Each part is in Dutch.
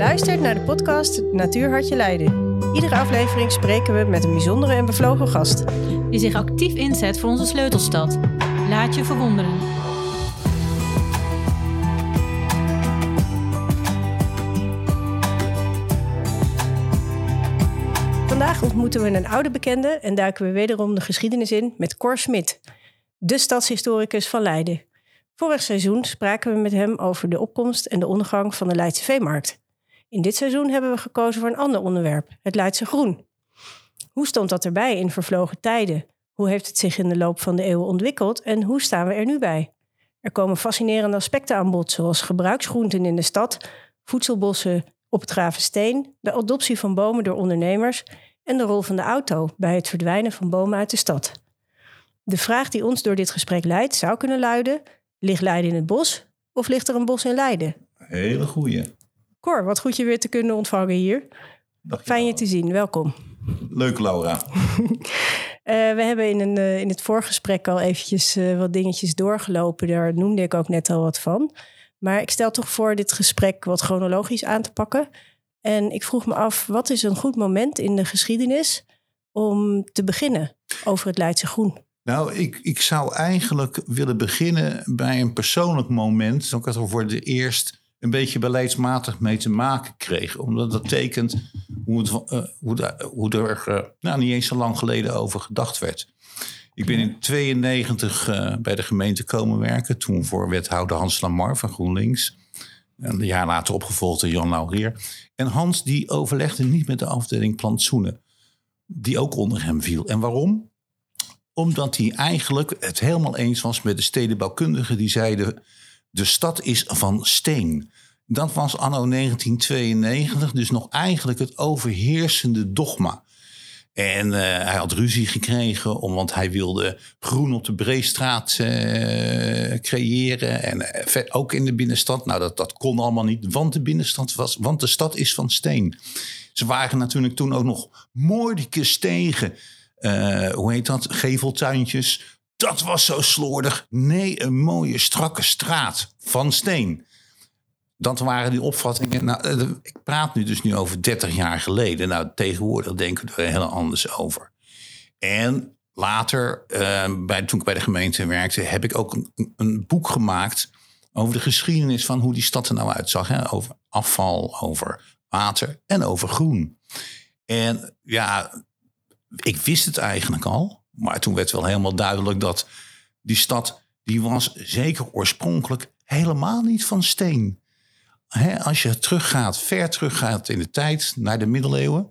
luistert naar de podcast Natuurhartje Leiden. Iedere aflevering spreken we met een bijzondere en bevlogen gast. Die zich actief inzet voor onze sleutelstad. Laat je verwonderen. Vandaag ontmoeten we een oude bekende en duiken we wederom de geschiedenis in met Cor Smit, de stadshistoricus van Leiden. Vorig seizoen spraken we met hem over de opkomst en de ondergang van de Leidse veemarkt. In dit seizoen hebben we gekozen voor een ander onderwerp, het Leidse groen. Hoe stond dat erbij in vervlogen tijden? Hoe heeft het zich in de loop van de eeuwen ontwikkeld en hoe staan we er nu bij? Er komen fascinerende aspecten aan bod, zoals gebruiksgroenten in de stad, voedselbossen op het Gravensteen, de adoptie van bomen door ondernemers en de rol van de auto bij het verdwijnen van bomen uit de stad. De vraag die ons door dit gesprek leidt zou kunnen luiden: ligt Leiden in het bos of ligt er een bos in Leiden? Hele goeie. Cor, wat goed je weer te kunnen ontvangen hier. Dag, Fijn je te zien, welkom. Leuk, Laura. Eh, we hebben in, een, eh, in het voorgesprek al eventjes eh, wat dingetjes doorgelopen. Daar noemde ik ook net al wat van. Maar ik stel toch voor dit gesprek wat chronologisch aan te pakken. En ik vroeg me af, wat is een goed moment in de geschiedenis om te beginnen over het Leidse Groen? Nou, ik, ik zou eigenlijk willen beginnen bij een persoonlijk moment. Ik er voor de eerst een beetje beleidsmatig mee te maken kreeg. Omdat dat tekent hoe, het, eh, hoe, hoe er eh, nou, niet eens zo lang geleden over gedacht werd. Ik ben in 92 eh, bij de gemeente komen werken. Toen voor wethouder Hans Lamar van GroenLinks. En een jaar later opgevolgd door Jan Laurier. En Hans die overlegde niet met de afdeling plantsoenen. Die ook onder hem viel. En waarom? Omdat hij eigenlijk het helemaal eens was met de stedenbouwkundigen die zeiden: de stad is van steen. Dat was anno 1992, dus nog eigenlijk het overheersende dogma. En eh, hij had ruzie gekregen, om, want hij wilde groen op de Breestraat eh, creëren. En ver- ook in de binnenstad. Nou, dat, dat kon allemaal niet, want de binnenstad was, want de stad is van steen. Ze waren natuurlijk toen ook nog moordicus tegen, hoe heet dat, geveltuintjes. Dat was zo slordig. Nee, een mooie strakke straat van steen. Dat waren die opvattingen. Nou, eh, ik praat nu dus nu over 30 jaar geleden. Nou, tegenwoordig denken we er heel anders over. En later, eh, bij, toen ik bij de gemeente werkte, heb ik ook een, een boek gemaakt over de geschiedenis van hoe die stad er nou uitzag. Hè? Over afval, over water en over groen. En ja, ik wist het eigenlijk al. Maar toen werd wel helemaal duidelijk dat die stad, die was zeker oorspronkelijk helemaal niet van steen. Hè, als je teruggaat, ver teruggaat in de tijd, naar de middeleeuwen.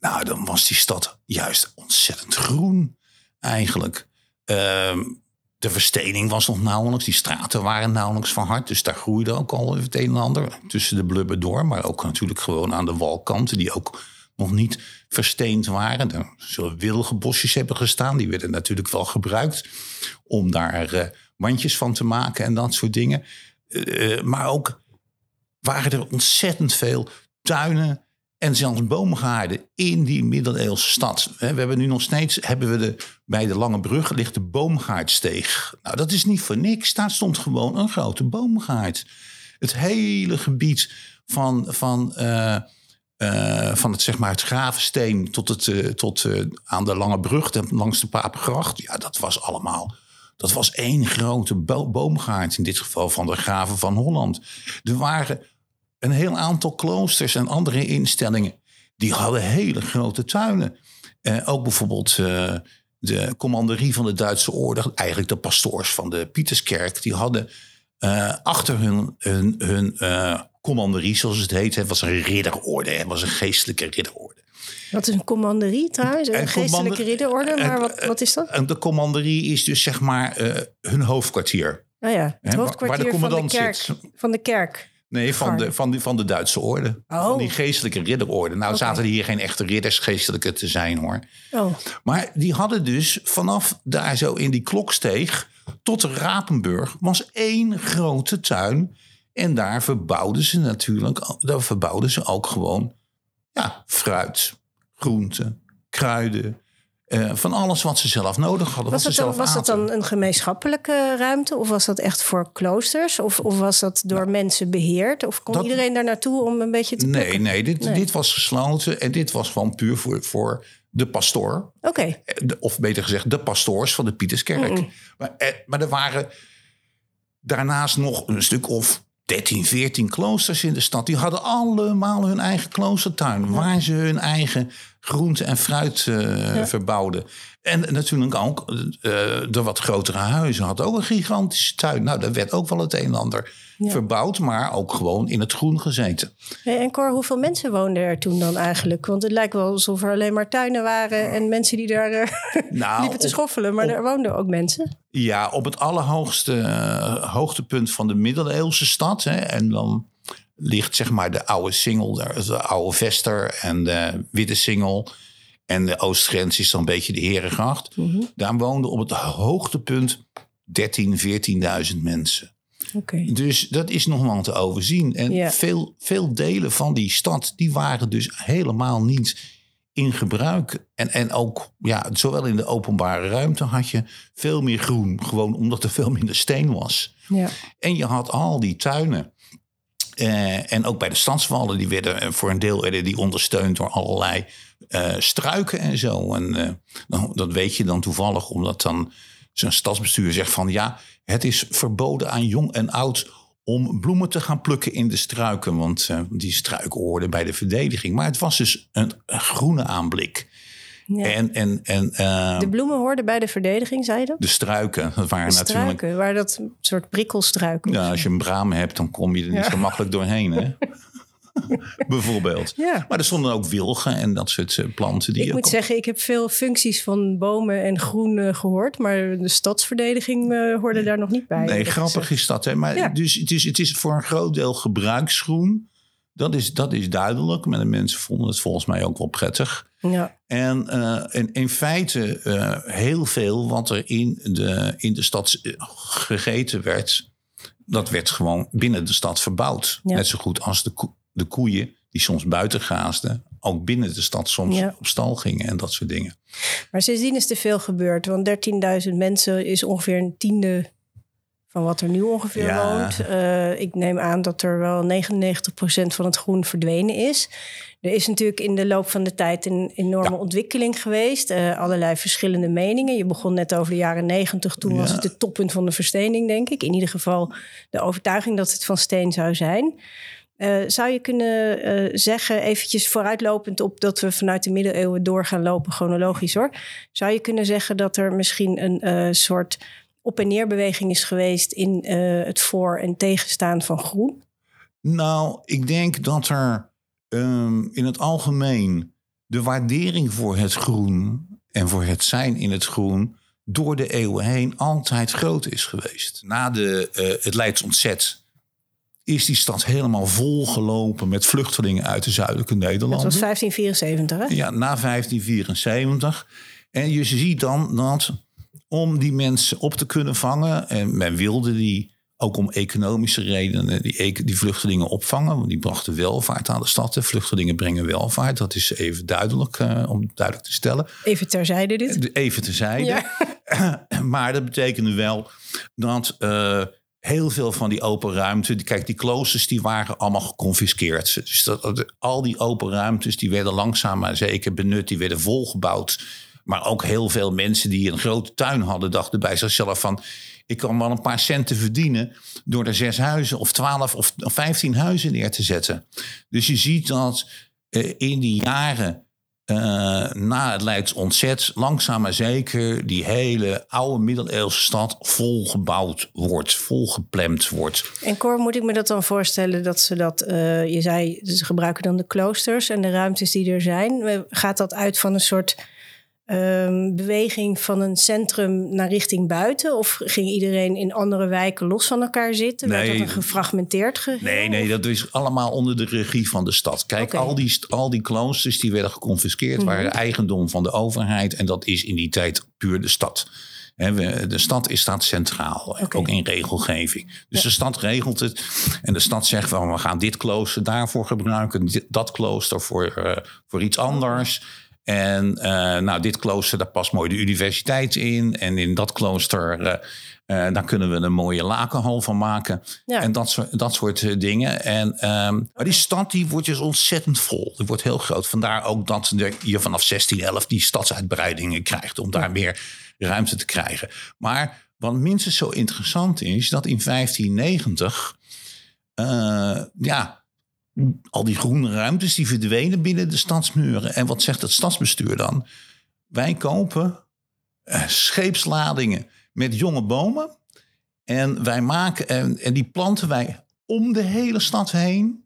Nou, dan was die stad juist ontzettend groen eigenlijk. Ehm, de verstening was nog nauwelijks, die straten waren nauwelijks verhard. Dus daar groeide ook al het een en ander tussen de blubber door. Maar ook natuurlijk gewoon aan de walkanten, die ook nog niet versteend waren. Er zullen wilgenbosjes hebben gestaan. Die werden natuurlijk wel gebruikt om daar eh, mandjes van te maken en dat soort dingen. Eh, eh, maar ook waren er ontzettend veel tuinen en zelfs boomgaarden in die middeleeuwse stad. We hebben nu nog steeds, hebben we de, bij de Lange Brug ligt de boomgaardsteeg. Nou, dat is niet voor niks. Daar stond gewoon een grote boomgaard. Het hele gebied van, van, eh, van het, zeg maar, het Gravensteen tot, het, eh, tot eh, aan de Lange Brug, langs de Papengracht. Ja, dat was allemaal... Dat was één grote bo- boomgaard, in dit geval van de Graven van Holland. Er waren een heel aantal kloosters en andere instellingen. Die hadden hele grote tuinen. Ook bijvoorbeeld de commanderie van de Duitse orde, eigenlijk de pastoors van de Pieterskerk, die hadden achter hun, hun, hun commanderie, zoals het heet, het was een ridderorde, het was een geestelijke ridderorde. Wat is een commanderie trouwens? Een En geestelijke ridderorde, maar wat, wat is dat? En de commanderie is dus zeg maar eh, hun hoofdkwartier. Nou ja, het hoofdkwartier waar de van de kerk. zit. Van de kerk. Nee, van de, van, de, van de Duitse orde. Oh. Van die geestelijke ridderorde. Nou zaten er hier geen echte ridders geestelijke te zijn hoor. Oh, Maar die hadden dus vanaf daar zo in die kloksteeg tot de Rapenburg was één grote tuin. En daar verbouwden ze natuurlijk, daar verbouwden ze ook gewoon ja, fruit, groenten, kruiden. eh, van alles wat ze zelf nodig hadden. Was, wat dat ze dan, zelf was dat dan een gemeenschappelijke ruimte? Of was dat echt voor kloosters? Of, of was dat door mensen beheerd? Of kon Dat- iedereen daar naartoe om een beetje te Nee, plukken? nee, dit, Nee. dit was gesloten en dit was gewoon puur voor, voor de pastoor. Oké, Eh, of beter gezegd, de pastoors van de Pieterskerk. Maar, eh, maar er waren daarnaast nog een stuk of 13, 14 kloosters in de stad. Die hadden allemaal hun eigen kloostertuin. Waar ze hun eigen groente en fruit eh, verbouwden. En natuurlijk ook eh, de wat grotere huizen hadden ook een gigantische tuin. Nou, daar werd ook wel het een en ander verbouwd. Maar ook gewoon in het groen gezeten. Hey, en Cor, hoeveel mensen woonden er toen dan eigenlijk? Want het lijkt wel alsof er alleen maar tuinen waren... en mensen die daar eh, Nou, liepen te schoffelen. Maar op- er woonden ook mensen. Ja, op het allerhoogste eh, hoogtepunt van de middeleeuwse stad. Hè, en dan ligt zeg maar de oude Singel, de, de oude Vester en de Witte Singel. En de oostgrens is dan een beetje de Herengracht. Daar woonden op het hoogtepunt 13, 14.000 mensen. Dus dat is nog wel te overzien. En veel, veel delen van die stad, die waren dus helemaal niet in gebruik. En, en ook, ja, zowel in de openbare ruimte had je veel meer groen. Gewoon omdat er veel minder steen was. Ja. En je had al die tuinen. Eh, en ook bij de stadswallen, die werden eh, voor een deel werden die ondersteund door allerlei eh, struiken en zo. En dat weet je dan toevallig, omdat dan zo'n stadsbestuur zegt van ja, het is verboden aan jong en oud om bloemen te gaan plukken in de struiken. Want eh, die struiken hoorden bij de verdediging. Maar het was dus een, een groene aanblik. Ja. En, en, en eh, De de, bloemen hoorden bij de verdediging, zei je dat? struiken, dat waren De natuurlijk... struiken, waar dat soort prikkelstruiken. Ja, als je een braam hebt, dan kom je er niet zo makkelijk doorheen, hè? Bijvoorbeeld. Ja. Maar er stonden ook wilgen en dat soort eh, planten. Die Ik moet op- zeggen, ik heb veel functies van bomen en groen eh, gehoord. Maar de stadsverdediging eh, hoorde daar nog niet bij. Nee, grappig is dat. Hè? Maar Ja. dus het is, het is voor een groot deel gebruiksgroen. Dat is, dat is duidelijk. Maar de mensen vonden het volgens mij ook wel prettig. Ja. En in, in feite heel veel wat er in de, in de stad gegeten werd... dat werd gewoon binnen de stad verbouwd. Ja. Net zo goed als de, de koeien die soms buiten graasden... ook binnen de stad soms Ja. op stal gingen en dat soort dingen. Maar sindsdien is er veel gebeurd. Want 13.000 mensen is ongeveer een tiende van wat er nu ongeveer Ja. woont. Eh, ik neem aan dat er wel 99% van het groen verdwenen is. Er is natuurlijk in de loop van de tijd een enorme Ja. ontwikkeling geweest. Eh, allerlei verschillende meningen. Je begon net over de jaren 90. Toen was het het toppunt van de verstening, denk ik. In ieder geval de overtuiging dat het van steen zou zijn. Eh, zou je kunnen eh, zeggen, eventjes vooruitlopend op dat we vanuit de middeleeuwen door gaan lopen, chronologisch hoor. Zou je kunnen zeggen dat er misschien een eh, soort op- en neerbeweging is geweest in het voor- en tegenstaan van groen? Nou, ik denk dat er ehm, in het algemeen de waardering voor het groen en voor het zijn in het groen door de eeuwen heen altijd groot is geweest. Na de, het Leids ontzet is die stad helemaal volgelopen met vluchtelingen uit de zuidelijke Dat Nederlanden. was 1574, hè? Ja, na 1574. En je ziet dan dat om die mensen op te kunnen vangen, en men wilde die ook om economische redenen die, die vluchtelingen opvangen, want die brachten welvaart aan de stad. De vluchtelingen brengen welvaart, dat is even duidelijk eh, om duidelijk te stellen. Even terzijde dit. Even terzijde. Ja. maar dat betekende wel dat eh, heel veel van die open ruimte... Kijk, die kloosters die waren allemaal geconfiskeerd. Dus dat, dat- al die open ruimtes die werden langzaam maar zeker benut. Die werden volgebouwd. Maar ook heel veel mensen die een grote tuin hadden... dachten bij zichzelf van... ik kan wel een paar centen verdienen... door er zes huizen of twaalf of vijftien huizen neer te zetten. Dus je ziet dat eh, in die jaren eh, na het Leids ontzet, langzaam maar zeker, die hele oude middeleeuwse stad volgebouwd wordt, volgeplemd wordt. En Cor, moet ik me dat dan voorstellen dat ze dat... eh, je zei, ze gebruiken dan de kloosters en de ruimtes die er zijn. Eh, Gaat dat uit van een soort ehm, beweging van een centrum naar richting buiten? Of ging iedereen in andere wijken los van elkaar zitten? Werd Nee. dat een gefragmenteerd geheel? Nee, nee, dat is allemaal onder de regie van de stad. Kijk. Mhm. al, die, al die kloosters die werden geconfiskeerd, waren eigendom van de overheid. En dat is in die tijd puur de stad. De stad is staat centraal, ook in regelgeving. Dus de stad regelt het. En de stad zegt van we gaan dit klooster daarvoor gebruiken, dat klooster voor, eh, voor iets anders. En eh, nou, dit klooster, daar past mooi de universiteit in. En in dat klooster, eh, daar kunnen we een mooie lakenhal van maken. Ja. En dat soort, dat soort dingen. En, ehm, Maar die stad die wordt dus ontzettend vol. Die wordt heel groot. Vandaar ook dat de- je vanaf 1611 die stadsuitbreidingen krijgt. Om daar meer ruimte te krijgen. Maar wat minstens zo interessant is, dat in 1590... eh, ja, al die groene ruimtes die verdwenen binnen de stadsmuren. En wat zegt het stadsbestuur dan? Wij kopen eh, scheepsladingen met jonge bomen. En wij maken en, en die planten wij om de hele stad heen.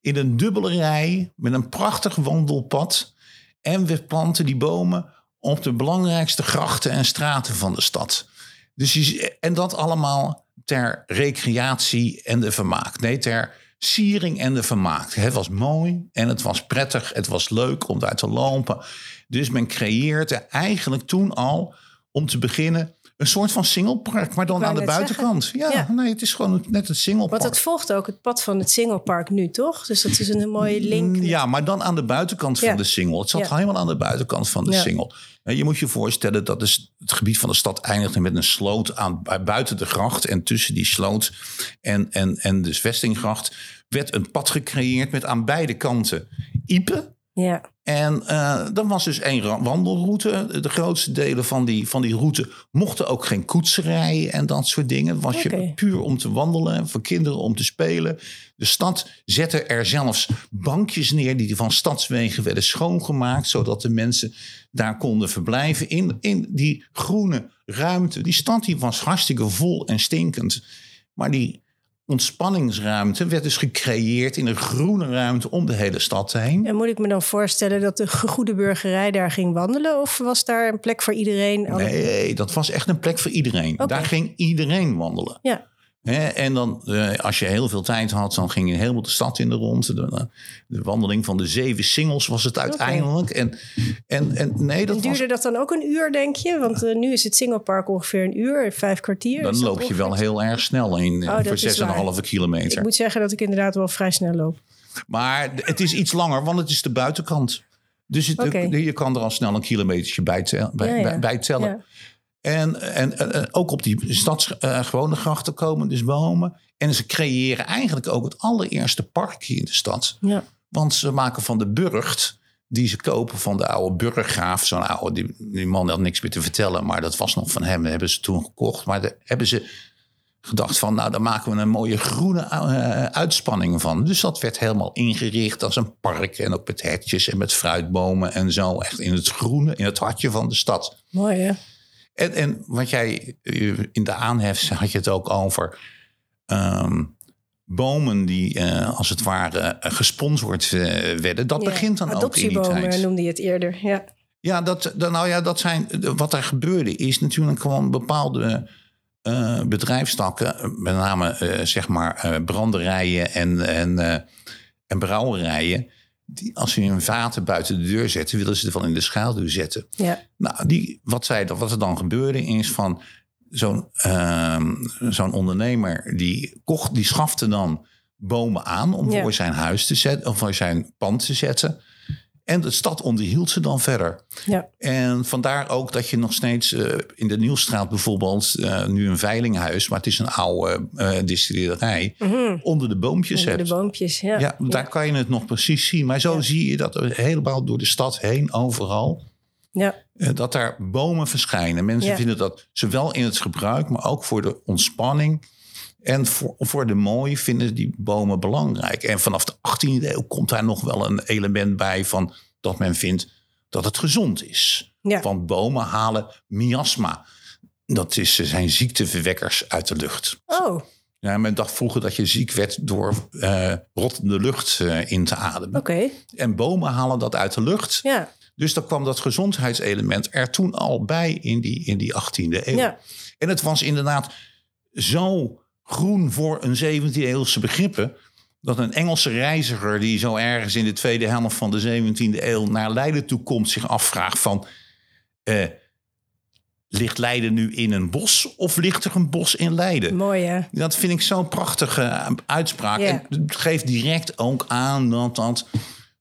In een dubbele rij met een prachtig wandelpad. En we planten die bomen op de belangrijkste grachten en straten van de stad. Dus en dat allemaal ter recreatie en de vermaak. Nee, ter siering en de vermaak. Het was mooi en het was prettig. Het was leuk om daar te lopen. Dus men creëerde eigenlijk toen al, om te beginnen, een soort van singlepark, maar dan aan de buitenkant. Ja, Ja. nee, het is gewoon net een singlepark. Want het volgt ook het pad van het Singlepark nu, toch? Dus dat is een mooie link. Mm, Ja, maar dan aan de buitenkant van de single. Het zat helemaal aan de buitenkant van de single. En je moet je voorstellen dat dus het gebied van de stad eindigde met een sloot aan, buiten de gracht. En tussen die sloot en, en, en de vestinggracht werd een pad gecreëerd met aan beide kanten iepen. Ja. En eh dan was dus één wandelroute. De grootste delen van die, van die route mochten ook geen koetsen rijden en dat soort dingen. Was je puur om te wandelen, voor kinderen om te spelen. De stad zette er zelfs bankjes neer die van stadswegen werden schoongemaakt, zodat de mensen daar konden verblijven in, in die groene ruimte. Die stad die was hartstikke vol en stinkend. Maar die ontspanningsruimte werd dus gecreëerd in een groene ruimte om de hele stad heen. En moet ik me dan voorstellen dat de goede burgerij daar ging wandelen? Of was daar een plek voor iedereen? Nee, dat was echt een plek voor iedereen. Daar ging iedereen wandelen. Ja. Hè, en dan, eh, als je heel veel tijd had, dan ging je helemaal de stad in de rond. De, de wandeling van de zeven singles was het uiteindelijk. En, en, en nee, dat En was, duurde dat dan ook een uur, denk je? Want eh, nu is het Singlepark ongeveer een uur, vijf kwartier. dan loop je wel heel erg snel in eh, Oh, voor is 6,5 kilometer. Ik moet zeggen dat ik inderdaad wel vrij snel loop. Maar het is iets langer, want het is de buitenkant. Dus het, je kan er al snel een kilometertje bij, tel- bij, Ja, ja. bij- bij tellen. Ja. En, en, ook op die stads eh, grachten komen dus bomen. En ze creëren eigenlijk ook het allereerste parkje in de stad. Ja. Want ze maken van de burcht, die ze kopen van de oude burggraaf. Zo'n oude, die, die man had niks meer te vertellen, maar dat was nog van hem. Dat hebben ze toen gekocht. Maar daar hebben ze gedacht van, nou, daar maken we een mooie groene eh, uitspanning van. Dus dat werd helemaal ingericht als een park. En ook met hertjes en met fruitbomen en zo. Echt in het groene, in het hartje van de stad. Mooi, hè? En, en wat jij eh, in de aanhef had je het ook over ehm, bomen die eh, als het ware eh, gesponsord werden. Dat Ja, begint dan ook in die tijd. noemde je het eerder. Ja. Ja, dat, dat- nou ja, dat zijn, wat er gebeurde is natuurlijk gewoon bepaalde bedrijfstakken, met name zeg maar branderijen en, en, en brouwerijen. Die, als ze hun vaten buiten de deur zetten, willen ze er van in de schaduw zetten. ja. Nou, die, wat, zij, wat er dan gebeurde is van zo'n ehm, zo'n ondernemer die kocht, die schafte dan bomen aan om Ja. voor zijn huis te zetten of voor zijn pand te zetten. En de stad onderhield ze dan verder. ja. En vandaar ook dat je nog steeds eh, in de Nieuwstraat bijvoorbeeld eh, nu een veilinghuis, maar het is een oude eh distillerij, onder de boompjes Onder hebt. de boompjes, ja. Ja, daar kan je het nog precies zien. Maar zo zie je dat er helemaal door de stad heen, overal, Ja. dat daar bomen verschijnen. Mensen vinden dat zowel in het gebruik, maar ook voor de ontspanning. En voor, voor de mooi vinden die bomen belangrijk. En vanaf de 18e eeuw komt daar nog wel een element bij van dat men vindt dat het gezond is. Ja. Want bomen halen miasma. Dat is, zijn ziekteverwekkers uit de lucht. Oh, Ja, men dacht vroeger dat je ziek werd door eh, rottende lucht eh, in te ademen. oké. En bomen halen dat uit de lucht. Ja. Dus dan kwam dat gezondheidselement er toen al bij in die, in die 18e eeuw. Ja. En het was inderdaad zo groen voor een 17e eeuwse begrippen. Dat een Engelse reiziger die zo ergens in de tweede helft van de 17e eeuw naar Leiden toe komt, zich afvraagt van. eh, ligt Leiden nu in een bos of ligt er een bos in Leiden? Mooi, hè? Dat vind ik zo'n prachtige uitspraak. Ja. En het geeft direct ook aan dat dat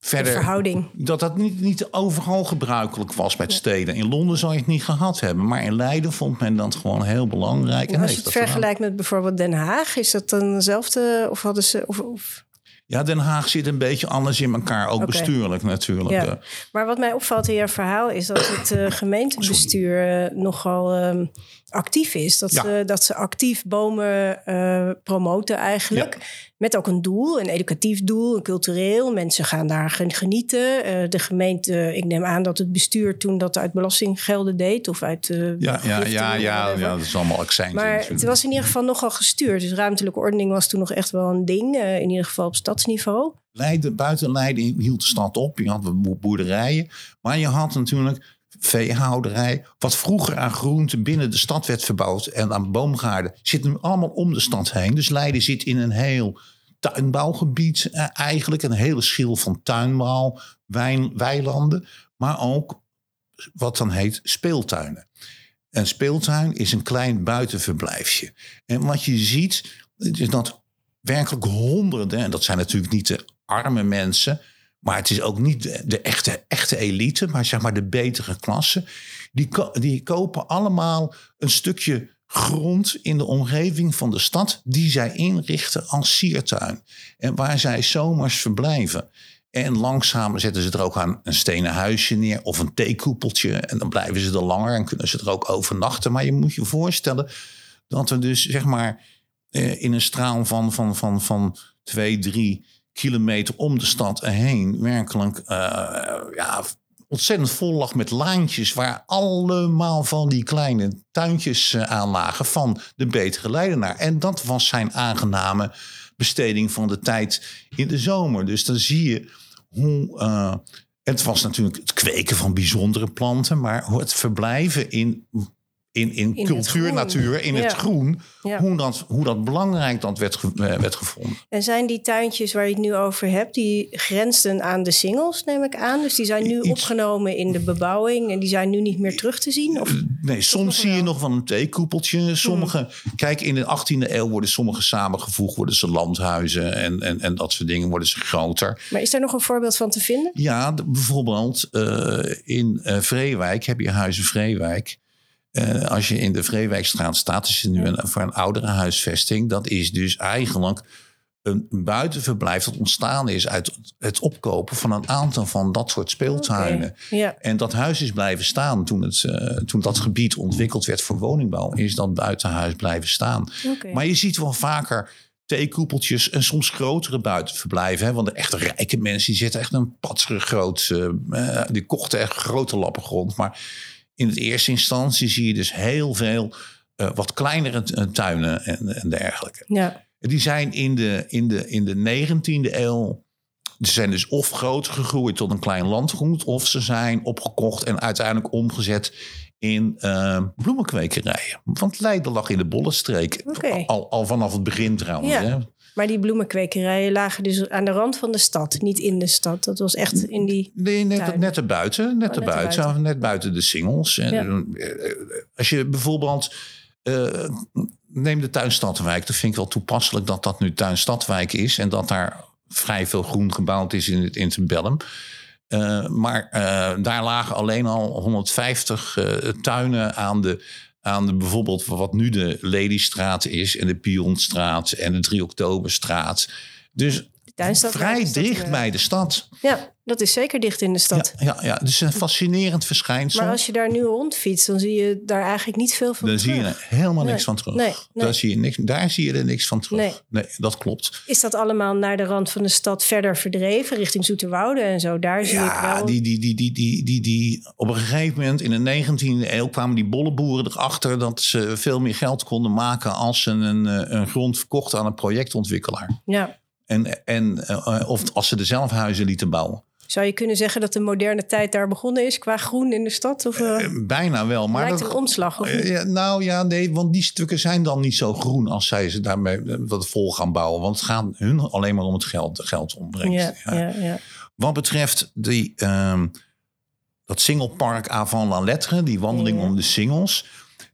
De verhouding. dat dat niet, niet overal gebruikelijk was met steden. In Londen zou je het niet gehad hebben. Maar in Leiden vond men dat gewoon heel belangrijk. en Als je het gedaan. vergelijkt met bijvoorbeeld Den Haag, is dat dan dezelfde? Of hadden ze. Of, of, Ja, Den Haag zit een beetje anders in elkaar. Ook bestuurlijk natuurlijk. ja. Maar wat mij opvalt in jouw verhaal is dat het eh, gemeentebestuur eh, nogal ehm, actief is. Dat, Ja. ze, dat ze actief bomen eh, promoten eigenlijk. Met ook een doel, een educatief doel, een cultureel. Mensen gaan daar gen- genieten. Eh, de gemeente, ik neem aan dat het bestuur toen dat uit belastinggelden deed. Of uit eh, Ja, ja, ja, ja, ja, dat is allemaal accent. Maar het was in ieder geval nogal gestuurd. Dus ruimtelijke ordening was toen nog echt wel een ding. eh, in ieder geval op stadsniveau. Leiden, buiten Leiden hield de stad op. Je had boerderijen. Maar je had natuurlijk veehouderij. Wat vroeger aan groenten binnen de stad werd verbouwd. En aan boomgaarden. Zit nu allemaal om de stad heen. Dus Leiden zit in een heel tuinbouwgebied. eh, eigenlijk een hele schil van tuinbouw. Wijn, weilanden. Maar ook wat dan heet speeltuinen. Een speeltuin is een klein buitenverblijfje. En wat je ziet, is dat werkelijk honderden, en dat zijn natuurlijk niet de arme mensen, maar het is ook niet de, echte, echte elite, maar zeg maar de betere klasse, die, die kopen allemaal een stukje grond in de omgeving van de stad die zij inrichten als siertuin. En waar zij zomers verblijven. En langzaam zetten ze er ook aan een stenen huisje neer of een theekoepeltje. En dan blijven ze er langer en kunnen ze er ook overnachten. Maar je moet je voorstellen dat er dus zeg maar eh, in een straal van, van, van, van twee, drie kilometer om de stad heen werkelijk eh, ja, ontzettend vol lag met laantjes waar allemaal van die kleine tuintjes eh, aan lagen van de betere Leidenaar. En dat was zijn aangename besteding van de tijd in de zomer. Dus dan zie je hoe. eh, het was natuurlijk het kweken van bijzondere planten, maar het verblijven in, in, in, het cultuur, natuur, in het groen, Ja. hoe, dat, hoe dat belangrijk dat werd, ge- eh, werd gevonden. En zijn die tuintjes waar je het nu over hebt, die grensden aan de singles, neem ik aan? Dus die zijn nu Iets- opgenomen in de bebouwing en die zijn nu niet meer terug te zien? Of? Nee, nog soms zie je nog wel een theekoepeltje. Sommige, kijk, in de 18e eeuw worden sommige samengevoegd, worden ze landhuizen en, en, en dat soort dingen worden ze groter. Maar is daar nog een voorbeeld van te vinden? Ja, bijvoorbeeld eh, in eh Vreewijk heb je Huizen Vreewijk. Eh, als je in de Vreewijkstraat staat, is het nu een, voor een oudere huisvesting. Dat is dus eigenlijk een buitenverblijf dat ontstaan is uit het opkopen van een aantal van dat soort speeltuinen. En dat huis is blijven staan toen, het, eh, toen dat gebied ontwikkeld werd voor woningbouw. Is dat buitenhuis blijven staan. Maar je ziet wel vaker theekoepeltjes en soms grotere buitenverblijven. Hè? Want de echte rijke mensen die zitten echt een patserig groot... eh, die kochten echt grote lappen grond. Maar in het eerste instantie zie je dus heel veel eh, wat kleinere eh, tuinen en, en dergelijke. ja. Die zijn in de, in de, in de 19e eeuw. Ze zijn dus of groot gegroeid tot een klein landgoed. of ze zijn opgekocht en uiteindelijk omgezet in eh, bloemenkwekerijen. Want Leiden lag in de Bollenstreek. Al, al vanaf het begin trouwens. Ja. Hè? Maar die bloemenkwekerijen lagen dus aan de rand van de stad, niet in de stad. Dat was echt in die. Nee, net, Tuin. net erbuiten. Net, Oh, net erbuiten, erbuiten. net buiten de Ja. eh, Als je bijvoorbeeld... eh, neem de tuinstadwijk. Dat vind ik wel toepasselijk dat dat nu tuinstadwijk is. En dat daar vrij veel groen gebouwd is in het interbellum. Eh, maar daar lagen alleen al 150 eh, tuinen aan de, aan de bijvoorbeeld wat nu de Lelystraat is en de Pionstraat en de 3 Oktoberstraat. Dus vrij dat, dicht eh, bij de stad. Ja, dat is zeker dicht in de stad. Ja, ja, ja, dus een fascinerend verschijnsel. Maar als je daar nu rondfietst, dan zie je daar eigenlijk niet veel van Daar zie je terug. helemaal niks Nee, van terug. nee, nee. Daar, zie je niks, daar zie je er niks van terug. Nee. dat klopt. Is dat allemaal naar de rand van de stad verder verdreven, richting Zoeterwoude en zo? Daar zie ik Ja, wel... die, die, die, die, die, die, die, op een gegeven moment in de 19e eeuw kwamen die bolleboeren erachter dat ze veel meer geld konden maken als ze een, eh, een grond verkochten aan een projectontwikkelaar. Ja. En, en, eh, of als ze er zelf huizen lieten bouwen. Zou je kunnen zeggen dat de moderne tijd daar begonnen is qua groen in de stad? Of eh, Eh, Bijna wel. Maar lijkt dat, een omslag? Of nou ja, nee, want die stukken zijn dan niet zo groen als zij ze daarmee wat vol gaan bouwen. Want het gaat hun alleen maar om het geld, geld ontbrengt. ja, Ja. ja. Wat betreft die, ehm, dat singlepark Avant la Lettre, die wandeling om de singles,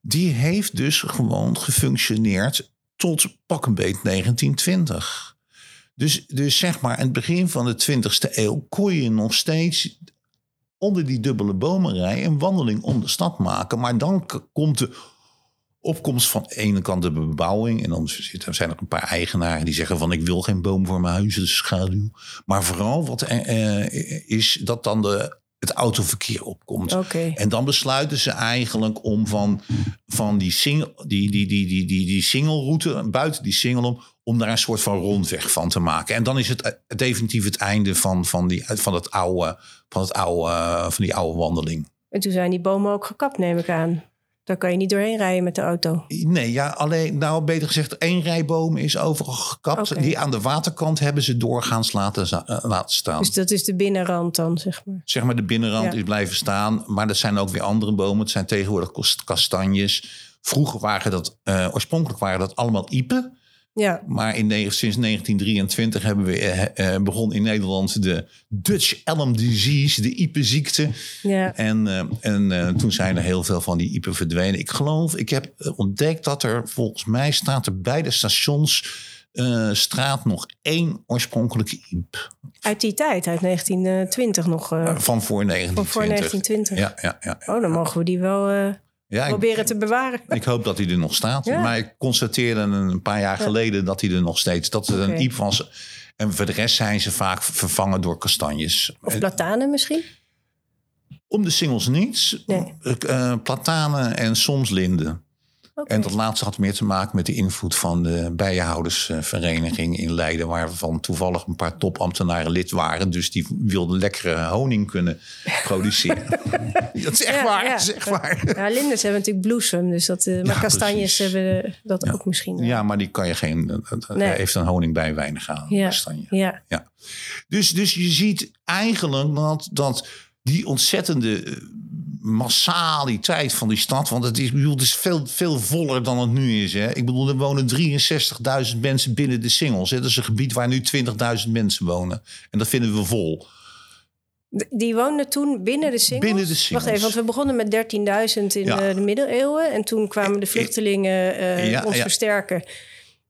die heeft dus gewoon gefunctioneerd tot pak een beet 1920. Dus, dus zeg maar, in het begin van de 20e eeuw kon je nog steeds onder die dubbele bomenrij een wandeling om de stad maken. Maar dan komt de opkomst van de ene kant de bebouwing. En dan zijn er een paar eigenaren die zeggen van ik wil geen boom voor mijn huis, is schaduw. Maar vooral wat eh, is dat dan de, het autoverkeer opkomt. En dan besluiten ze eigenlijk om van, van die, single, die, die, die, die, die, die singelroute, buiten die single om, om daar een soort van rondweg van te maken. En dan is het eh, definitief het einde van, van, die, van, het oude, van, het oude, eh, van die oude wandeling. En toen zijn die bomen ook gekapt, neem ik aan. Daar kan je niet doorheen rijden met de auto. Nee, ja, alleen, nou beter gezegd, één rij bomen is overal gekapt. Die aan de waterkant hebben ze doorgaans laten, eh, laten staan. Dus dat is de binnenrand dan, zeg maar. zeg maar, de binnenrand Ja. is blijven staan. Maar er zijn ook weer andere bomen. Het zijn tegenwoordig kastanjes. Vroeger waren dat, eh, oorspronkelijk waren dat allemaal iepen. Ja, Maar in, sinds 1923 hebben we, eh, eh, begon in Nederland de Dutch Elm Disease, de iepenziekte. ja. En, eh, en toen zijn er heel veel van die iepen verdwenen. Ik geloof, ik heb ontdekt dat er volgens mij staat er bij de stations straat nog één oorspronkelijke iep. Uit die tijd, uit 1920 nog. Van voor 1920. van voor 1920. Ja, ja, ja. Oh, dan mogen we die wel eh, ik, proberen te bewaren. ik hoop dat hij er nog staat. Ja. Maar ik constateerde een paar jaar Ja. geleden dat hij er nog steeds... dat het een iep was. En voor de rest zijn ze vaak vervangen door kastanjes. Of En platanen misschien? Om de singles niets. Nee. Eh, platanen en soms linden. En dat laatste had meer te maken met de invloed van de bijenhoudersvereniging in Leiden, waarvan toevallig een paar topambtenaren lid waren. Dus die wilden lekkere honing kunnen produceren. dat is echt Ja, waar, ja. dat is echt waar. Ja, lindens hebben natuurlijk bloesem, dus dat, eh, maar Ja, kastanjes precies. hebben eh, dat ook misschien. wel. Ja, maar die kan je geen. eh, eh, Nee. Heeft een honing bij weinig aan. Ja. kastanje. Ja, Dus, dus je ziet eigenlijk dat, dat die ontzettende eh, massaliteit van die stad. Want het is, ik bedoel, het is veel, veel voller dan het nu is. Hè? Ik bedoel, er wonen 63.000 mensen binnen de singles. Hè? Dat is een gebied waar nu 20.000 mensen wonen. En dat vinden we vol. Die woonden toen binnen de singles? Binnen de singles. Wacht even, want we begonnen met 13.000 in Ja. de middeleeuwen. En toen kwamen de vluchtelingen Ja, ons ja. versterken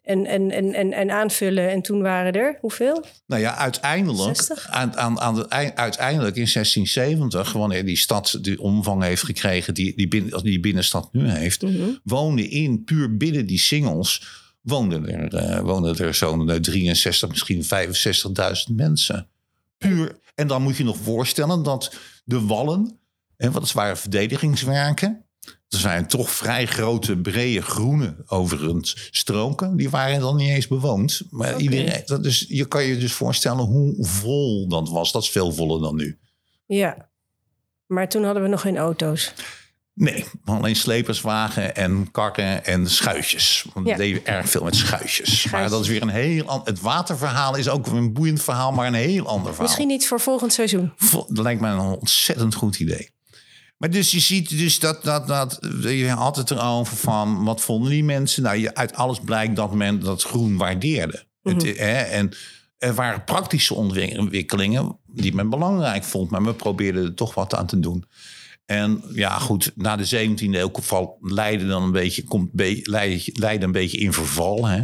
en, en, en, en, en aanvullen. En toen waren er, hoeveel? Nou ja, uiteindelijk, 60? aan, aan, aan de, ei- uiteindelijk in 1670, wanneer die stad de omvang heeft gekregen die die, binnen, die binnenstad nu heeft, Mhm. woonden in, puur binnen die singles, woonden er, eh, woonden er zo'n eh, 63, misschien 65.000 mensen. Puur. En dan moet je nog voorstellen dat de wallen, hè, wat het waren verdedigingswerken, er zijn toch vrij grote, brede groene overigens stroken. Die waren dan niet eens bewoond. Maar iedereen, dat is, je kan je dus voorstellen hoe vol dat was. Dat is veel voller dan nu. Ja. Maar toen hadden we nog geen auto's. Nee, alleen sleperswagen en karren en schuitjes. Want Ja. we deden erg veel met schuitjes. Maar dat is weer een heel ander... Het waterverhaal is ook een boeiend verhaal, maar een heel ander verhaal. Misschien niet voor volgend seizoen. Dat lijkt mij een ontzettend goed idee. Maar dus je ziet dus dat, dat, dat je had het erover van wat vonden die mensen? Nou, je, uit alles blijkt dat men dat groen waardeerde. Het, hè, en er waren praktische ontwikkelingen die men belangrijk vond, maar we probeerden er toch wat aan te doen. En ja, goed, na de 17e eeuw valt Leiden dan een beetje, komt be- Leiden, Leiden een beetje in verval. Hè?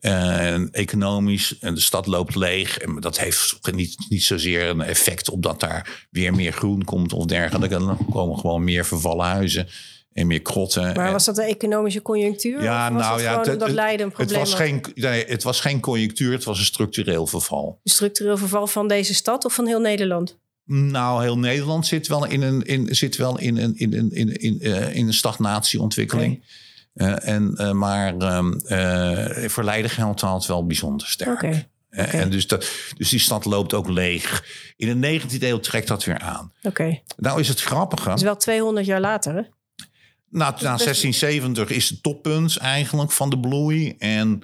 En economisch, en de stad loopt leeg. En dat heeft niet, niet zozeer een effect op dat daar weer meer groen komt of dergelijke. Dan komen gewoon meer vervallen huizen en meer krotten. Maar was dat de economische conjunctuur? ja, of was nou het ja, het, dat het- Leiden een het, probleem was had? geen, nee, het was geen conjunctuur, het was een structureel verval. Structureel verval van deze stad of van heel Nederland? Nou, heel Nederland zit wel in een, in, zit wel in een, in een, in, in, eh, in een stagnatieontwikkeling. Eh, en, eh, maar ehm, eh, voor Leiden geldt wel bijzonder sterk. En dus, dat, dus die stad loopt ook leeg. In de 19e eeuw trekt dat weer aan. Oké. Nou is het grappige. Dat is wel 200 jaar later, hè? Na, na 1670 is het toppunt eigenlijk van de bloei. En,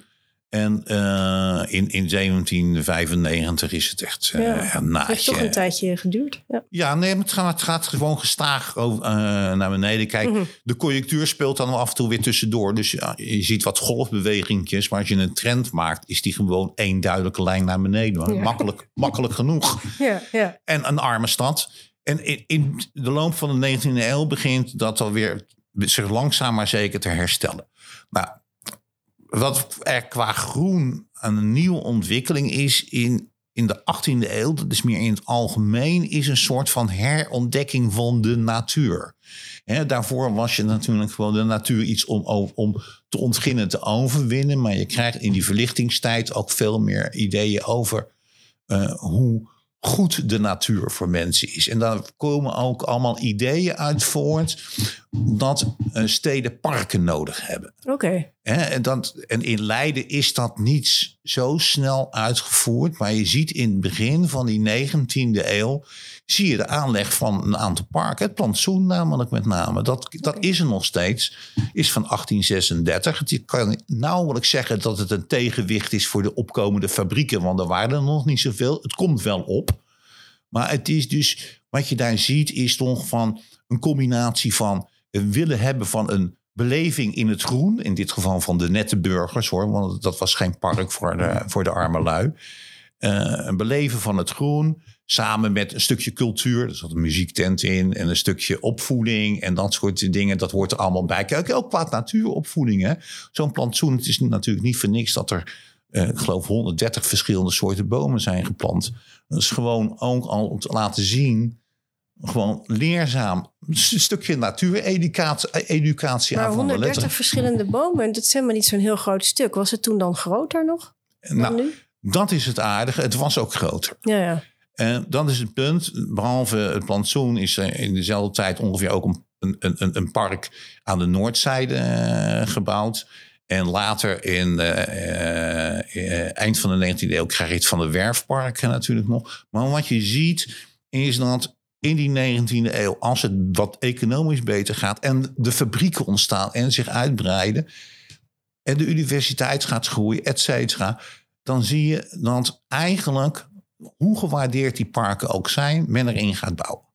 en eh, in, in 1795 is het echt eh, Ja. een Het heeft toch een tijdje geduurd. Ja. Ja, nee, het gaat, het gaat gewoon gestaag over, eh, naar beneden. Kijk, Mhm. de conjunctuur speelt dan af en toe weer tussendoor. Dus je ziet wat golfbewegingjes. Maar als je een trend maakt, is die gewoon één duidelijke lijn naar beneden. Ja. Makkelijk, makkelijk genoeg. Ja, ja. En een arme stad. En in, in de loop van de 19e eeuw begint dat alweer zich langzaam maar zeker te herstellen. Nou, wat er qua groen een nieuwe ontwikkeling is in, in de 18e eeuw, dat is meer in het algemeen, is een soort van herontdekking van de natuur. Daarvoor was je natuurlijk gewoon de natuur iets om, om, om te ontginnen, te overwinnen. Maar je krijgt in die verlichtingstijd ook veel meer ideeën over eh, hoe goed de natuur voor mensen is. En daar komen ook allemaal ideeën uit voort dat eh, steden parken nodig hebben. Oké. En, dat, en in Leiden is dat niet zo snel uitgevoerd. Maar je ziet in het begin van die 19e eeuw... zie je de aanleg van een aantal parken. Het plantsoen namelijk met name. Dat, dat is er nog steeds. Is van 1836. Je kan nauwelijks zeggen dat het een tegenwicht is... voor de opkomende fabrieken. Want er waren er nog niet zoveel. Het komt wel op. Maar het is dus... Wat je daar ziet is toch van een combinatie van... een willen hebben van een beleving in het groen. In dit geval van de nette burgers hoor. Want dat was geen park voor de, voor de arme lui. Eh, een beleven van het groen. Samen met een stukje cultuur. Er zat een muziektent in. En een stukje opvoeding. En dat soort dingen. Dat hoort er allemaal bij. Kijk, ook qua natuuropvoeding. Zo'n plantsoen. Het is natuurlijk niet voor niks dat er... eh, ik geloof 130 verschillende soorten bomen zijn geplant. Dat is gewoon ook al om te laten zien gewoon leerzaam. Een stukje natuureducatie educatie Maar aan van de 130 letteren. verschillende bomen, dat is helemaal niet zo'n heel groot stuk. Was het toen dan groter nog Nou, nu? dat is het aardige. Het was ook groter. Ja, ja. En dat is het punt. Behalve het plantsoen is er in dezelfde tijd ongeveer ook een, een, een, park aan de noordzijde eh, gebouwd. En later in eh, eh, eind van de 19e eeuw krijg je het van de werfparken natuurlijk nog. Maar wat je ziet is dat in die 19e eeuw, als het wat economisch beter gaat en de fabrieken ontstaan en zich uitbreiden en de universiteit gaat groeien, et cetera, dan zie je dat eigenlijk, hoe gewaardeerd die parken ook zijn, men erin gaat bouwen.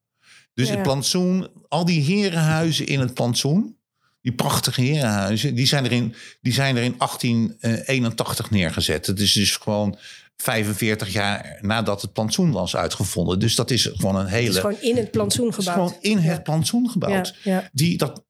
Dus Ja. het plantsoen, al die herenhuizen in het plantsoen, die prachtige herenhuizen, die zijn er in, die zijn er in 1881 neergezet. Het is dus gewoon 45 jaar nadat het plantsoen was uitgevonden. Dus dat is gewoon een Het hele. is gewoon in het plantsoen het is gebouwd. gewoon in het plantsoen gebouwd. Ja, ja. Die, dat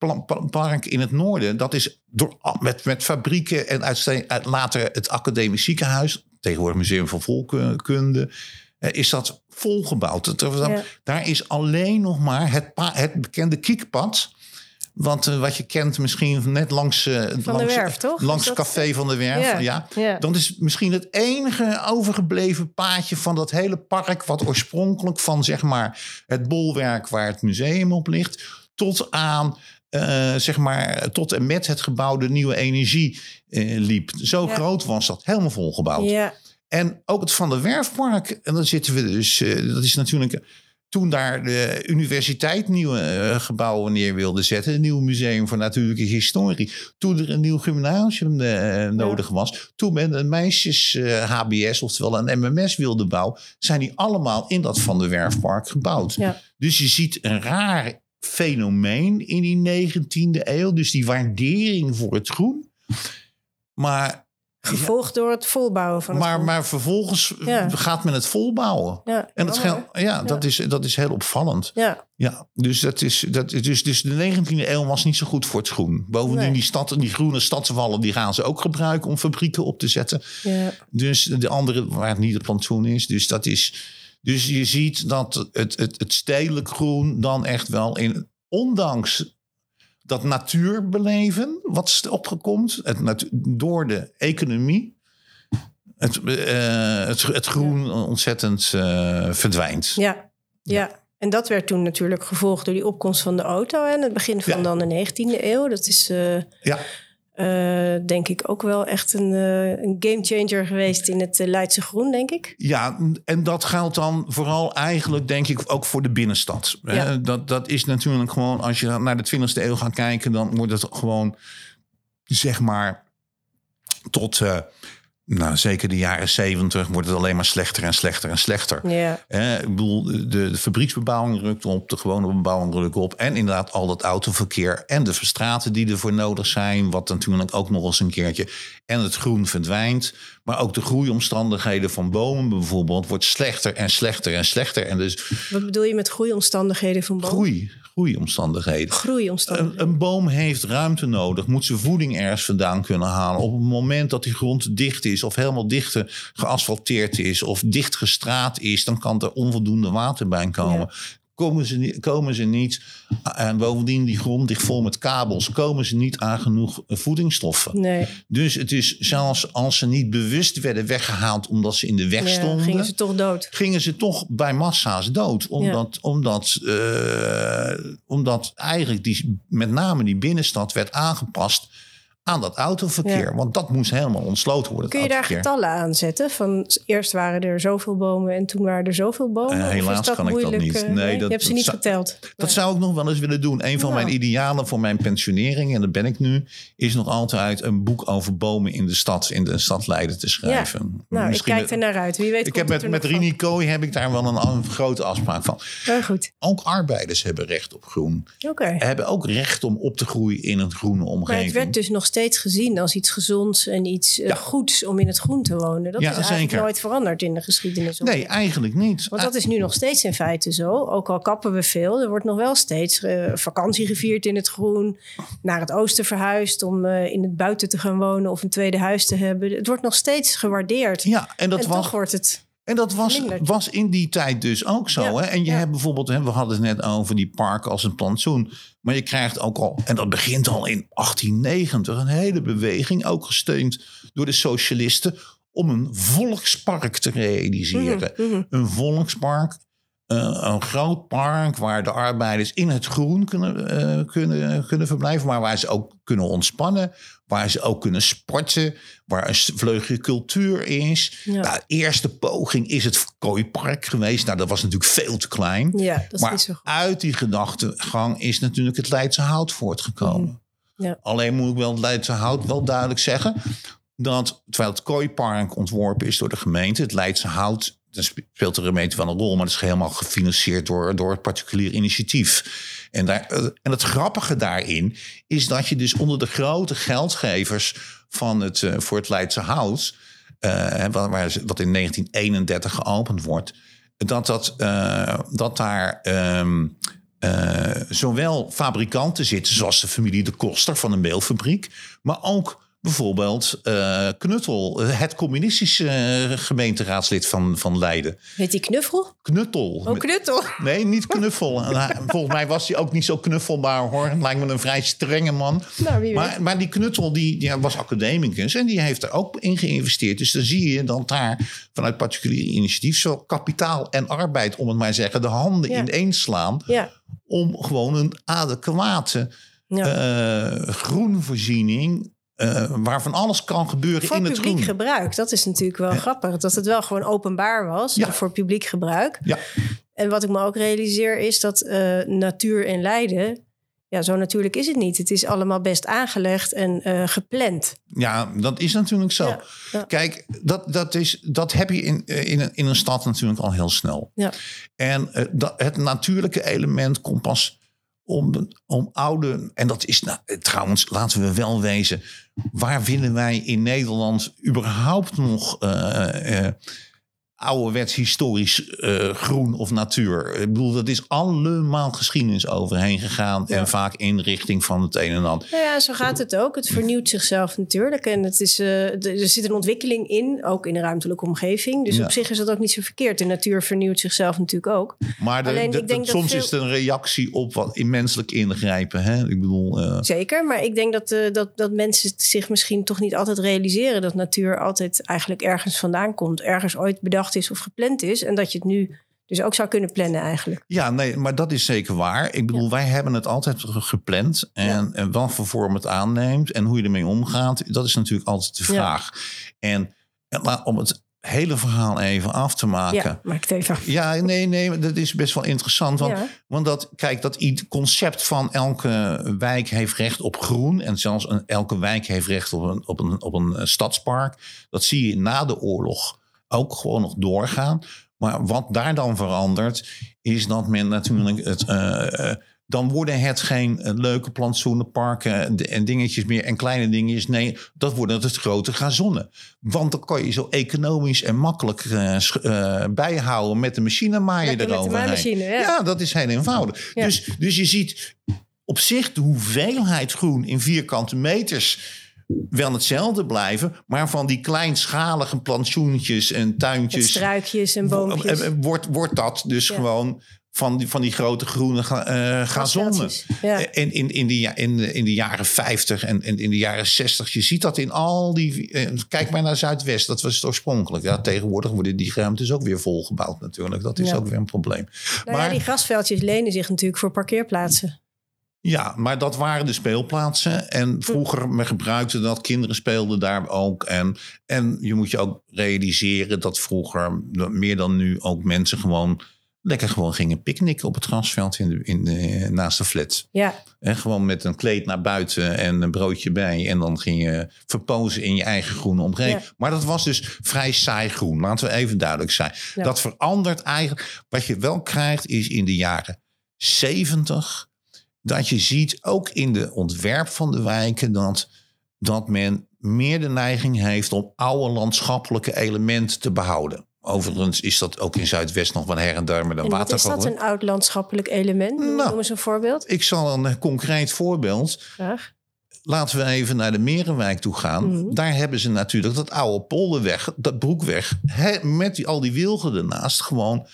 park in het noorden, dat is door, met, met fabrieken en uit, later het academisch ziekenhuis, tegenwoordig Museum van Volkenkunde, eh, is dat volgebouwd. Het- Ja. Daar is alleen nog maar het, het bekende kiekpad. Want eh, wat je kent misschien net langs, eh, langs, Werf, toch? langs dat- Café van de Werf. Ja, Ja. ja. Dat is misschien het enige overgebleven paadje van dat hele park... wat oorspronkelijk van zeg maar, het bolwerk waar het museum op ligt... tot aan, eh, zeg maar, tot en met het gebouw de nieuwe energie eh, liep. Zo Ja. groot was dat, helemaal volgebouwd. Ja, En ook het Van der Werfpark. En dan zitten we dus. eh, dat is natuurlijk. Toen daar de universiteit nieuwe gebouwen neer wilde zetten. Een nieuw museum voor natuurlijke historie. Toen er een nieuw gymnasium nodig was. Toen men een meisjes HBS, oftewel een MMS wilde bouwen. Zijn die allemaal in dat Van der Werfpark gebouwd. Ja. Dus je ziet een raar fenomeen in die 19e eeuw. Dus die waardering voor het groen. Maar gevolgd door het volbouwen van het maar, groen. maar vervolgens Ja. gaat men het volbouwen. ja, En dat, jammer, gel- ja, Dat, is, dat is heel opvallend. Ja, Ja, dus, dat is, dat, is- dus, dus de 19e eeuw was niet zo goed voor het groen. Bovendien, Nee. die, stad, die groene stadswallen die gaan ze ook gebruiken om fabrieken op te zetten. ja. Dus de andere waar het niet het plantsoen is. Dus, dat is, dus je ziet dat het, het, het stedelijk groen dan echt wel in, ondanks dat natuurbeleven wat is opgekomt, het door de economie, het, eh, het, het groen ontzettend eh, verdwijnt. Ja, ja. En dat werd toen natuurlijk gevolgd door die opkomst van de auto. En het begin van Ja. dan de 19e eeuw. Dat is eh, Ja, eh, denk ik ook wel echt een, eh een gamechanger geweest in het eh, Leidse groen, denk ik. Ja, en dat geldt dan vooral eigenlijk, denk ik, ook voor de binnenstad. Ja. Hè, Dat, dat is natuurlijk gewoon, als je naar de 20e eeuw gaat kijken, dan wordt het gewoon, zeg maar, tot, nou, zeker de jaren 70 wordt het alleen maar slechter en slechter en slechter. Ja, Hè, ik bedoel, de, de fabrieksbebouwing rukt op, de gewone bebouwing rukt op. En inderdaad al dat autoverkeer en de verstraten die ervoor nodig zijn. Wat natuurlijk ook nog eens een keertje. En het groen verdwijnt. Maar ook de groeiomstandigheden van bomen bijvoorbeeld wordt slechter en slechter en slechter. En dus wat bedoel je met groeiomstandigheden van bomen? groei, groeiomstandigheden. Groeiomstandigheden. Een, een boom heeft ruimte nodig, moet zijn voeding ergens vandaan kunnen halen. Op het moment dat die grond dicht is is, of helemaal dicht eh, geasfalteerd is, of dicht gestraat is, dan kan er onvoldoende water bij komen. Komen ze, niet, komen ze niet, en bovendien die grond ligt vol met kabels, komen ze niet aan genoeg eh, voedingsstoffen. Nee. Dus het is zelfs als ze niet bewust werden weggehaald omdat ze in de weg Ja, stonden, gingen ze toch dood. gingen ze toch bij massa's dood. Omdat, omdat, eh, omdat eigenlijk die, met name die binnenstad werd aangepast aan dat autoverkeer. Ja. Want dat moest helemaal ontsloten worden. Kun je daar getallen aan zetten? Van eerst waren er zoveel bomen en toen waren er zoveel bomen? Eh, helaas kan ik dat niet. eh, Nee, dat- je hebt ze niet zou- geteld. Dat zou ik nog wel eens willen doen. Een van Nou. mijn idealen voor mijn pensionering, en dat ben ik nu, is nog altijd een boek over bomen in de stad, in de stad Leiden te schrijven. Nou, Misschien ik kijk er naar uit. Wie weet Ik heb met, met. Rini Kooi heb ik daar wel een, een grote afspraak van. Heel goed. Ook arbeiders hebben recht op groen. Oké. Hebben ook recht om op te groeien in een groene Maar omgeving. het werd dus nog steeds gezien als iets gezonds en iets eh, Ja. goeds om in het groen te wonen. Dat Ja, is eigenlijk zeker. nooit veranderd in de geschiedenis. Nee, eigenlijk niet. Want dat is nu nog steeds in feite zo. Ook al kappen we veel, er wordt nog wel steeds eh, vakantie gevierd in het groen. Naar het oosten verhuisd om eh, in het buiten te gaan wonen of een tweede huis te hebben. Het wordt nog steeds gewaardeerd. Ja, en dat en was toch wordt het... En dat was, was in die tijd dus ook zo. Ja, Hè? En je ja. hebt bijvoorbeeld, hè, we hadden het net over die parken als een plantsoen. Maar je krijgt ook al, en dat begint al in 1890, een hele beweging, ook gesteund door de socialisten, om een volkspark te realiseren. Mhm, mhm. Een volkspark, een groot park waar de arbeiders in het groen kunnen, eh, kunnen, kunnen verblijven, maar waar ze ook kunnen ontspannen, waar ze ook kunnen sporten, waar een vleugje cultuur is. Ja. Nou, de eerste poging is het Kooipark geweest. Nou, dat was natuurlijk veel te klein. Ja, dat is maar zo goed. uit die gedachtegang is natuurlijk het Leidse Hout voortgekomen. Mhm. Ja. Alleen moet ik wel het Leidse Hout wel duidelijk zeggen... dat terwijl het Kooipark ontworpen is door de gemeente... het Leidse Hout, daar speelt de gemeente wel een rol... maar dat is helemaal gefinancierd door, door het particulier initiatief. En, daar, eh, en het grappige daarin is dat je dus onder de grote geldgevers... Van het, eh, voor het Leidse Hout, eh, wat in 1931 geopend wordt... dat, dat, dat daar... ehm, eh, zowel fabrikanten zitten, zoals de familie De Koster van een meelfabriek, maar ook bijvoorbeeld eh, Knuttel, het communistische eh, gemeenteraadslid van, van Leiden. Heet die knuffel? Knuttel. Oh, knuttel. Nee, niet knuffel. Hij- Volgens mij was hij ook niet zo knuffelbaar hoor. Lijkt me een vrij strenge man. Nou. Maar, maar die Knuttel die, die was academicus en die heeft er ook in geïnvesteerd. Dus dan zie je dat daar vanuit particulier initiatief zo kapitaal en arbeid, om het maar te zeggen, de handen Ja. ineens slaan Ja. om gewoon een adequate ja. eh, groenvoorziening, eh, waarvan alles kan gebeuren voor in het publiek groen. gebruik. Dat is natuurlijk wel grappig. Dat het wel gewoon openbaar was Ja. voor publiek gebruik. Ja, En wat ik me ook realiseer is dat eh, natuur in Leiden... Ja, zo natuurlijk is het niet. Het is allemaal best aangelegd en eh, gepland. ja, dat is natuurlijk zo. Ja, ja. Kijk, dat, dat, is, dat heb je in, in, een, in een stad natuurlijk al heel snel. Ja. En dat, het natuurlijke element komt pas om, om oude. En dat is nou, eh, trouwens, laten we wel wezen. Waar willen wij in Nederland überhaupt nog eh, eh, ouderwets historisch eh, groen of natuur? Ik bedoel, dat is allemaal geschiedenis overheen gegaan. Ja. En vaak in richting van het een en ander. Nou ja, zo gaat het ook. Het vernieuwt zichzelf natuurlijk. En het is, eh, er zit een ontwikkeling in, ook in de ruimtelijke omgeving. Dus Ja. op zich is dat ook niet zo verkeerd. De natuur vernieuwt zichzelf natuurlijk ook. Maar de, Alleen, de- ik denk de- dat soms veel- is het een reactie op wat in menselijk ingrijpen. Hè? Ik bedoel, eh, Zeker, maar ik denk dat, dat, dat mensen zich misschien toch niet altijd realiseren... dat natuur altijd eigenlijk ergens vandaan komt. Ergens ooit bedacht is of gepland is. En dat je het nu dus ook zou kunnen plannen eigenlijk. ja, nee, maar dat is zeker waar. Ik bedoel, wij hebben het altijd ge- gepland. En, en wat voor vorm het aanneemt en hoe je ermee omgaat, dat is natuurlijk altijd de Ja. vraag. En, om het hele verhaal even af te maken. Ja, maak het even af. Ja, nee, nee, dat is best wel interessant. Want, Ja. want dat, kijk, dat concept van elke wijk heeft recht op groen. En zelfs een, elke wijk heeft recht op een, op, een, op een eh, stadspark. Dat zie je na de oorlog ook gewoon nog doorgaan. Maar wat daar dan verandert, is dat men natuurlijk het. eh, eh, dan worden het geen eh, leuke plantsoenenparken d- en dingetjes meer en kleine dingetjes. Nee, dat worden het grote gazonnen. Want dan kan je zo economisch en makkelijk bijhouden met de machinemaaier eroverheen. maaimachine, ja. dat is heel eenvoudig. Ja. Dus, dus je ziet op zich de hoeveelheid groen in vierkante meters wel hetzelfde blijven, maar van die kleinschalige plantsoentjes en Met tuintjes struikjes en boompjes. eh, eh, wordt, wordt dat dus Ja. gewoon van die, van die grote groene eh, gazonnen. Ja. In, in, in, de, in, de, in de jaren 50 en, en in de jaren 60. Je ziet dat in al die. eh, Kijk maar naar Zuidwest, dat was het oorspronkelijk. Ja, tegenwoordig worden die ruimtes ook weer volgebouwd, natuurlijk. Dat is Ja. ook weer een probleem. Nou ja, maar, die grasveldjes lenen zich natuurlijk voor parkeerplaatsen. Ja, maar dat waren de speelplaatsen. En vroeger men gebruikte dat. Kinderen speelden daar ook. En, en je moet je ook realiseren dat vroeger, meer dan nu, ook mensen gewoon lekker gewoon gingen picknicken op het grasveld in de, in de, naast de flat. Ja, En gewoon met een kleed naar buiten en een broodje bij. En dan ging je verpozen in je eigen groene omgeving. Ja. Maar dat was dus vrij saai groen. Laten we even duidelijk zijn. Ja. Dat verandert eigenlijk. Wat je wel krijgt is in de jaren 70... dat je ziet, ook in de ontwerp van de wijken... dat, dat men meer de neiging heeft om oude landschappelijke elementen te behouden. Overigens is dat ook in Zuidwest nog wel her en daar met een is dat een oud landschappelijk element? Nou. Noem eens een voorbeeld. Ik zal een eh, concreet voorbeeld. Graag. Laten we even naar de Merenwijk toe gaan. Mhm. Daar hebben ze natuurlijk dat oude polderweg, dat broekweg, met die, al die wilgen ernaast gewoon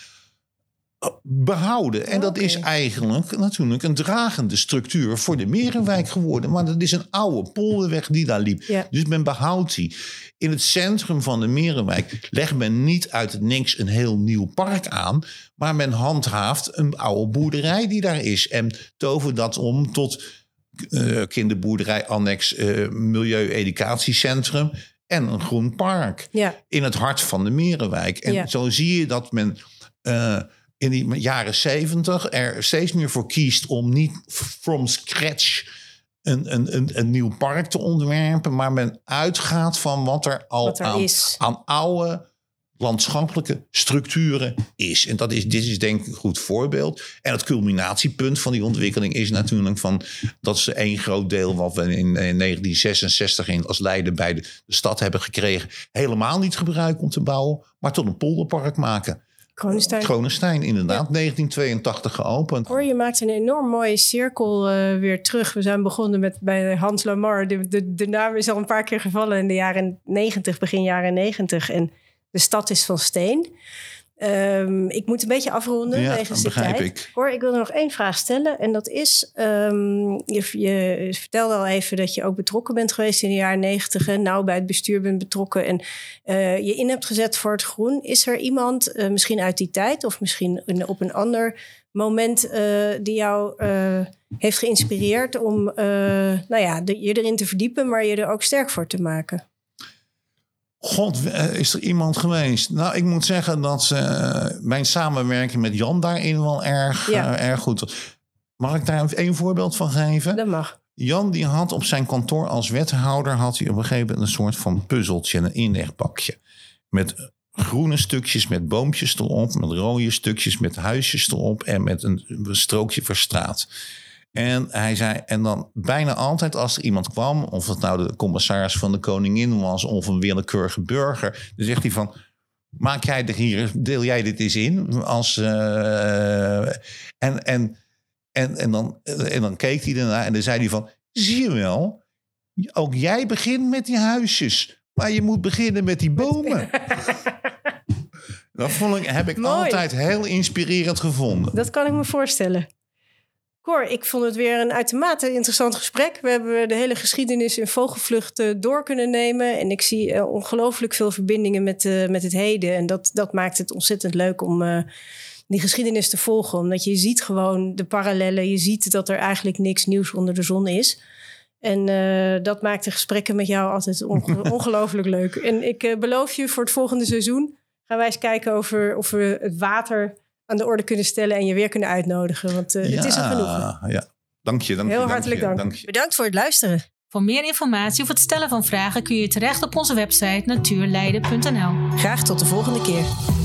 behouden. En dat is eigenlijk natuurlijk een dragende structuur voor de Merenwijk geworden. Maar dat is een oude polderweg die daar liep. Ja. Dus men behoudt die. In het centrum van de Merenwijk legt men niet uit het niks een heel nieuw park aan. Maar men handhaaft een oude boerderij die daar is. En tovert dat om tot eh, kinderboerderij, annex, eh milieu-educatiecentrum en een groen park Ja, in het hart van de Merenwijk. En Ja. zo zie je dat men eh, in die jaren zeventig er steeds meer voor kiest om niet from scratch een, een, een, een nieuw park te ontwerpen, maar men uitgaat van wat er al Wat er aan, is. aan oude landschappelijke structuren is. En dat is, dit is denk ik een goed voorbeeld. En het culminatiepunt van die ontwikkeling is natuurlijk van dat ze één groot deel wat we in, in 1966 in, als Leiden bij de, de stad hebben gekregen, helemaal niet gebruiken om te bouwen, maar tot een polderpark maken. Kronenstein. Gronestein, inderdaad, 1982 geopend. Hoor, je maakt een enorm mooie cirkel eh, weer terug. We zijn begonnen met bij Hans Lamar. De, de, de naam is al een paar keer gevallen in de jaren 90, begin jaren 90. En de stad is van steen. Ehm, ik moet een beetje afronden Ja, wegens de tijd. ik. Hoor, ik wil er nog één vraag stellen. En dat is, ehm, je, je vertelde al even dat je ook betrokken bent geweest in de jaren negentig. En nauw bij het bestuur bent betrokken. En eh, je in hebt gezet voor het groen. Is er iemand, eh, misschien uit die tijd of misschien op een ander moment, eh, die jou heeft geïnspireerd om nou ja, de- je erin te verdiepen, maar je er ook sterk voor te maken? God, eh, is er iemand geweest? Nou, ik moet zeggen dat eh, mijn samenwerking met Jan daarin wel erg, Ja. eh, erg goed was. Mag ik daar één voorbeeld van geven? Dat mag. Jan die had op zijn kantoor als wethouder had hij op een gegeven moment een soort van puzzeltje, een inlegpakje. Met groene stukjes met boompjes erop, met rode stukjes met huisjes erop en met een, een strookje voor straat. En hij zei, en dan bijna altijd als er iemand kwam, of het nou de commissaris van de koningin was of een willekeurige burger, dan zegt hij van, maak jij er hier, deel jij dit eens in? Als, eh, en, en, en, en, dan, en dan keek hij ernaar en dan zei hij van, zie je wel, ook jij begint met die huisjes, maar je moet beginnen met die bomen. Dat vond ik, heb ik Mooi. altijd heel inspirerend gevonden. Dat kan ik me voorstellen. Cor, ik vond het weer een uitermate interessant gesprek. We hebben de hele geschiedenis in vogelvlucht door kunnen nemen. En ik zie eh, ongelooflijk veel verbindingen met, eh, met het heden. En dat, dat maakt het ontzettend leuk om eh, die geschiedenis te volgen. Omdat je ziet gewoon de parallellen. Je ziet dat er eigenlijk niks nieuws onder de zon is. En dat maakt de gesprekken met jou altijd onge- ongelooflijk leuk. En ik beloof je, voor het volgende seizoen gaan wij eens kijken over, of we het water aan de orde kunnen stellen en je weer kunnen uitnodigen. Want eh, het is er genoeg. Ja, dank je. Dank Heel je, hartelijk dank. Bedankt voor het luisteren. Voor meer informatie of het stellen van vragen kun je terecht op onze website natuurleiden.nl. Graag tot de volgende keer.